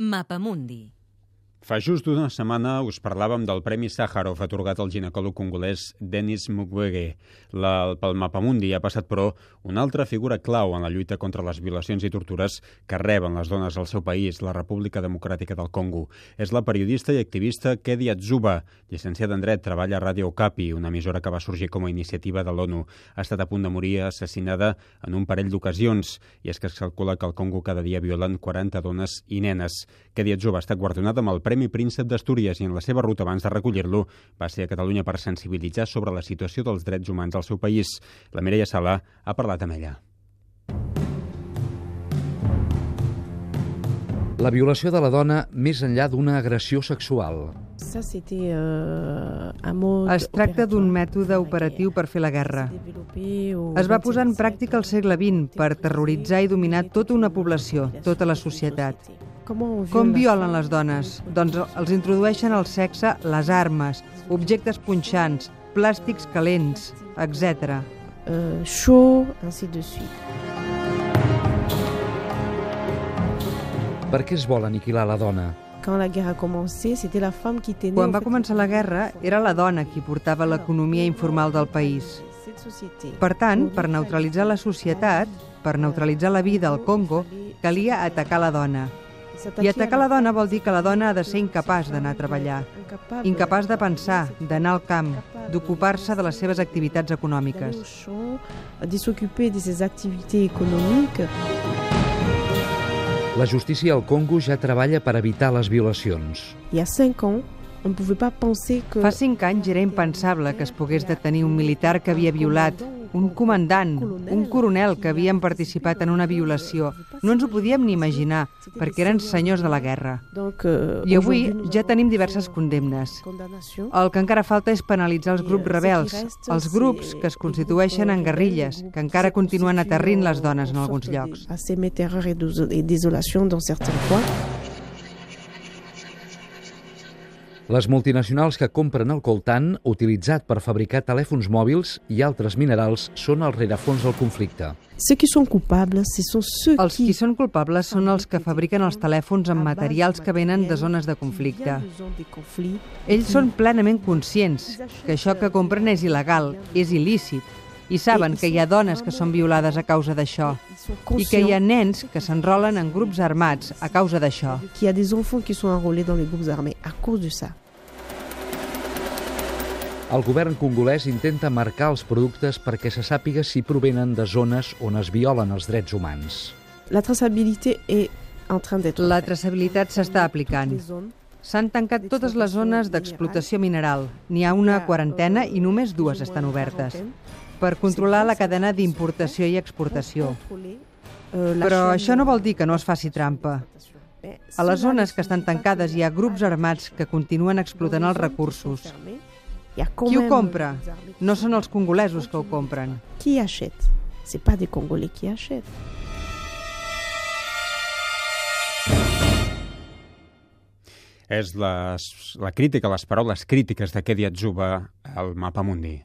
Mapamundi. Fa just una setmana us parlàvem del Premi Sàharov atorgat al ginecòleg congolès Denis Mukwege. La, pel Mapamundi ha passat, però, una altra figura clau en la lluita contra les violacions i tortures que reben les dones al seu país, la República Democràtica del Congo. És la periodista i activista Kedi Atzuba, llicenciada en dret, treballa a Radio Okapi, una emissora que va sorgir com a iniciativa de l'ONU. Ha estat a punt de morir assassinada en un parell d'ocasions, i és que es calcula que al Congo cada dia violen 40 dones i nenes. Kedi Atzuba està guardonada amb el Premi Príncep d'Astúries i en la seva ruta abans de recollir-lo va ser a Catalunya per sensibilitzar sobre la situació dels drets humans al seu país. La Mireia Sala ha parlat amb ella. La violació de la dona més enllà d'una agressió sexual. Es tracta d'un mètode operatiu per fer la guerra. Es va posar en pràctica al segle XX per terroritzar i dominar tota una població, tota la societat. Com violen les dones? Doncs els introdueixen al sexe les armes, objectes punxants, plàstics calents, etc. Uh, chaud, ainsi de suite. Per què es vol aniquilar la dona? Quand la guerre a commencé, c'était la femme qui tenait... Quan va començar la guerra, era la dona qui portava l'economia informal del país. Per tant, per neutralitzar la societat, per neutralitzar la vida al Congo, calia atacar la dona. I atacar la dona vol dir que la dona ha de ser incapaç d'anar a treballar, incapaç de pensar, d'anar al camp, d'ocupar-se de les seves activitats econòmiques. De ses activités économiques. La justícia al Congo ja treballa per evitar les violacions. Il y a 5 ans, on pouvait pas penser que... Fa cinc anys era impensable que es pogués detenir un militar que havia violat, un comandant, un coronel que havien participat en una violació. No ens ho podíem ni imaginar, perquè eren senyors de la guerra. euh, I avui ja tenim diverses condemnes. El que encara falta és penalitzar els grups rebels, els grups que es constitueixen en guerrilles, que encara continuen aterrint les dones en alguns llocs. Les multinacionals que compren el coltan, utilitzat per fabricar telèfons mòbils i altres minerals, són el rerefons del conflicte. Ceux qui sont coupables, ce sont ceux Els qui són culpables són els que fabriquen els telèfons amb materials que venen de zones de conflicte. Ells són plenament conscients que això que compren és il·legal, és il·lícit, i saben que hi ha dones que són violades a causa d'això i que hi ha nens que s'enrolen en grups armats a causa d'això. Qu'il y a des enfants qui sont enrôlés dans les groupes armés à cause de ça. El govern congolès intenta marcar els productes perquè se sàpiga si provenen de zones on es violen els drets humans. La traçabilité est en train d'être La traçabilitat s'està aplicant. S'han tancat totes les zones d'explotació mineral. N'hi ha una quarantena i només dues estan obertes per controlar la cadena d'importació i exportació. Però això no vol dir que no es faci trampa. A les zones que estan tancades hi ha grups armats que continuen explotant els recursos. Qui ho compra? No són els congolesos que ho compren. Qui achète C'est pas des Congolais qui achètent. És les, la crítica, les paraules crítiques de Kedi Atzuba al Mapamundi.